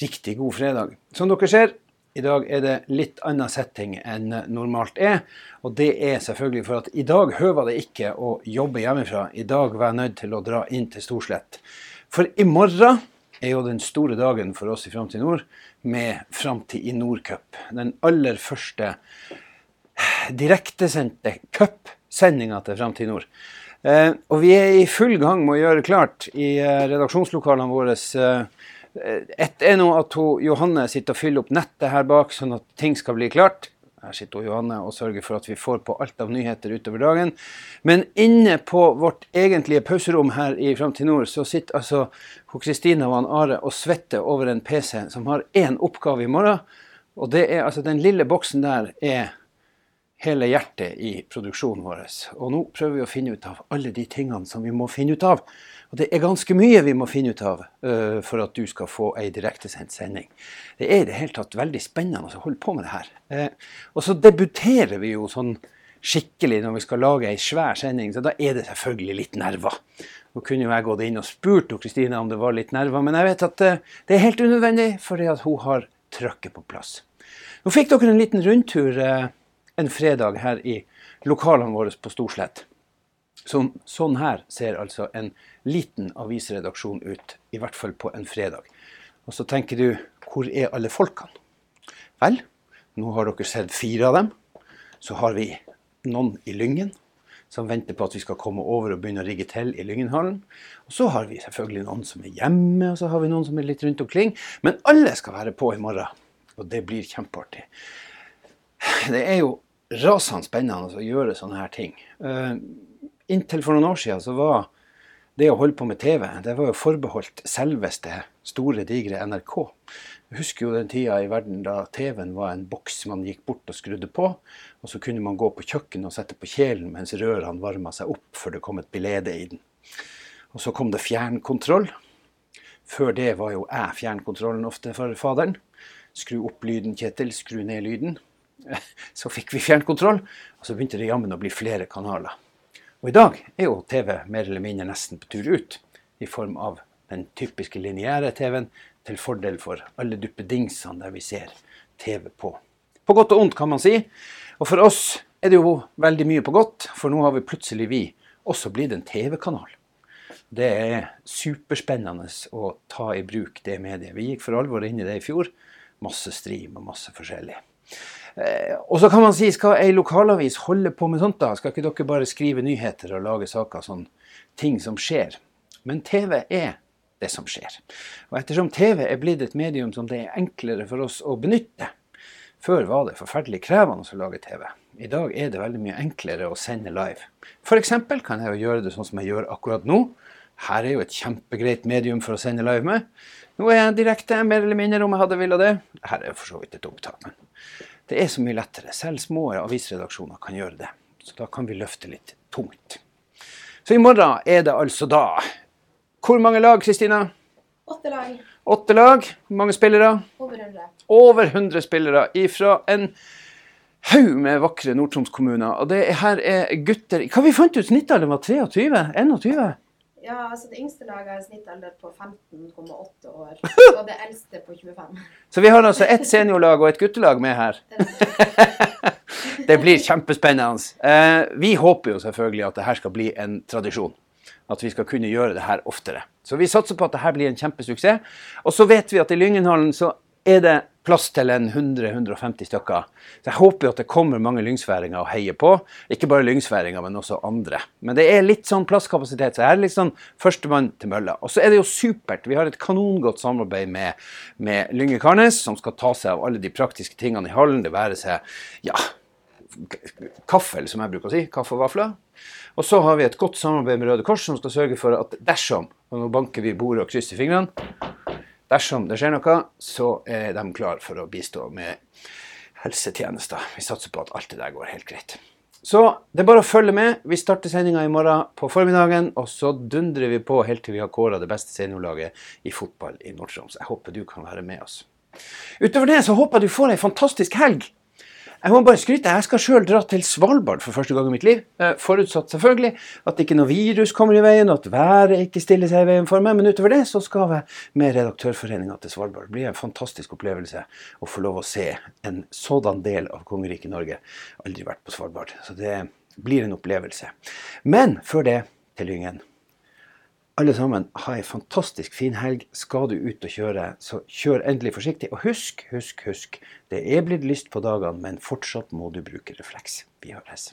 riktig god fredag. Som dere ser, i dag er det litt annen setting enn normalt er. Og det er selvfølgelig for at i dag høver det ikke å jobbe hjemmefra. I dag var jeg nødt til å dra inn til Storslett. For i morgen er jo den store dagen for oss i Framtid Nord med Framtid i Nord-cup. Den aller første direktesendte cupsendinga til Framtid Nord. Eh, og vi er i full gang med å gjøre klart i eh, redaksjonslokalene våre. Eh, ett er nå at hun, Johanne sitter og fyller opp nettet her bak, sånn at ting skal bli klart. Her sitter hun, Johanne og sørger for at vi får på alt av nyheter utover dagen. Men inne på vårt egentlige pauserom her i Framtid Nord, så sitter altså Kristina og han Are og svetter over en PC som har én oppgave i morgen. Og det er altså den lille boksen der er hele hjertet i produksjonen vår. Og nå prøver vi å finne ut av alle de tingene som vi må finne ut av. Og det er ganske mye vi må finne ut av uh, for at du skal få ei direktesendt sending. Det er i det hele tatt veldig spennende å holde på med det her. Uh, og så debuterer vi jo sånn skikkelig når vi skal lage ei svær sending, så da er det selvfølgelig litt nerver. Nå kunne jo jeg gått inn og spurt Kristina om det var litt nerver, men jeg vet at uh, det er helt unødvendig, fordi at hun har trøkket på plass. Nå fikk dere en liten rundtur en fredag her i lokalene våre på Storslett. Så, sånn her ser altså en liten avisredaksjon ut, i hvert fall på en fredag. Og så tenker du, hvor er alle folkene? Vel, nå har dere sett fire av dem. Så har vi noen i Lyngen som venter på at vi skal komme over og begynne å rigge til i Lyngenhallen. Og så har vi selvfølgelig noen som er hjemme, og så har vi noen som er litt rundt omkring. Men alle skal være på i morgen, og det blir kjempeartig. Det er jo rasende spennende å gjøre sånne her ting. Uh, inntil for noen år siden så var det å holde på med TV det var jo forbeholdt selveste store, digre NRK. Jeg husker jo den tida i verden da TV-en var en boks man gikk bort og skrudde på. Og så kunne man gå på kjøkkenet og sette på kjelen mens rørene varma seg opp før det kom et bilede i den. Og så kom det fjernkontroll. Før det var jo jeg fjernkontrollen ofte for faderen. Skru opp lyden, Kjetil. Skru ned lyden. Så fikk vi fjernkontroll, og så begynte det jammen å bli flere kanaler. Og i dag er jo TV mer eller mindre nesten på tur ut, i form av den typiske lineære TV-en, til fordel for alle duppedingsene der vi ser TV på. På godt og ondt, kan man si. Og for oss er det jo veldig mye på godt, for nå har vi plutselig vi også blitt en TV-kanal. Det er superspennende å ta i bruk det mediet. Vi gikk for alvor inn i det i fjor. Masse stream og masse forskjellig. Eh, og så kan man si, skal ei lokalavis holde på med sånt, da? Skal ikke dere bare skrive nyheter og lage saker sånn ting som skjer? Men TV er det som skjer. Og ettersom TV er blitt et medium som det er enklere for oss å benytte Før var det forferdelig krevende å lage TV. I dag er det veldig mye enklere å sende live. F.eks. kan jeg jo gjøre det sånn som jeg gjør akkurat nå. Her er jo et kjempegreit medium for å sende live med. Nå er jeg direkte, mer eller mindre, om jeg hadde villet det. Her er for så vidt et opptak, men det er så mye lettere. Selv små avisredaksjoner kan gjøre det. Så da kan vi løfte litt tungt. Så i morgen er det altså da Hvor mange lag, Kristina? Åtte lag. Åtte lag. Hvor mange spillere? Over 100. Over 100 spillere ifra en haug med vakre Nord-Troms-kommuner. Og det her er gutter Hva vi fant ut snittalderen var 23? 21? Ja, altså Det yngste laget har snittalder på 15,8 år, og det eldste på 25. Så vi har altså ett seniorlag og et guttelag med her. det blir kjempespennende. Eh, vi håper jo selvfølgelig at det her skal bli en tradisjon. At vi skal kunne gjøre det her oftere. Så vi satser på at det her blir en kjempesuksess. Og så vet vi at i Lyngenhallen så er det plass til en 100-150 stykker. Så jeg håper at det kommer mange lyngsværinger og heier på. Ikke bare lyngsværinger, men også andre. Men det er litt sånn plasskapasitet, så jeg er litt sånn førstemann til mølla. Og så er det jo supert. Vi har et kanongodt samarbeid med, med Lynge Karnes, som skal ta seg av alle de praktiske tingene i hallen. Det være seg ja, kaffel, som jeg bruker å si. Kaffe og vafler. Og så har vi et godt samarbeid med Røde Kors, som skal sørge for at dersom og Nå banker vi bordet og krysser fingrene. Dersom det skjer noe, så er de klar for å bistå med helsetjenester. Vi satser på at alt det der går helt greit. Så det er bare å følge med. Vi starter sendinga i morgen på formiddagen, og så dundrer vi på helt til vi har kåra det beste seniorlaget i fotball i Nord-Troms. Jeg håper du kan være med oss. Utover det så håper jeg du får ei fantastisk helg. Jeg må bare skryte. Jeg skal sjøl dra til Svalbard for første gang i mitt liv. Eh, Forutsatt selvfølgelig at ikke noe virus kommer i veien, at været ikke stiller seg i veien for meg. Men utover det så skal jeg med Redaktørforeninga til Svalbard. Det blir en fantastisk opplevelse å få lov å se en sådan del av kongeriket Norge. Aldri vært på Svalbard. Så det blir en opplevelse. Men før det, til Lyngen. Alle sammen, ha ei fantastisk fin helg. Skal du ut og kjøre, så kjør endelig forsiktig. Og husk, husk, husk. Det er blitt lyst på dagene, men fortsatt må du bruke refleks. Vi høres.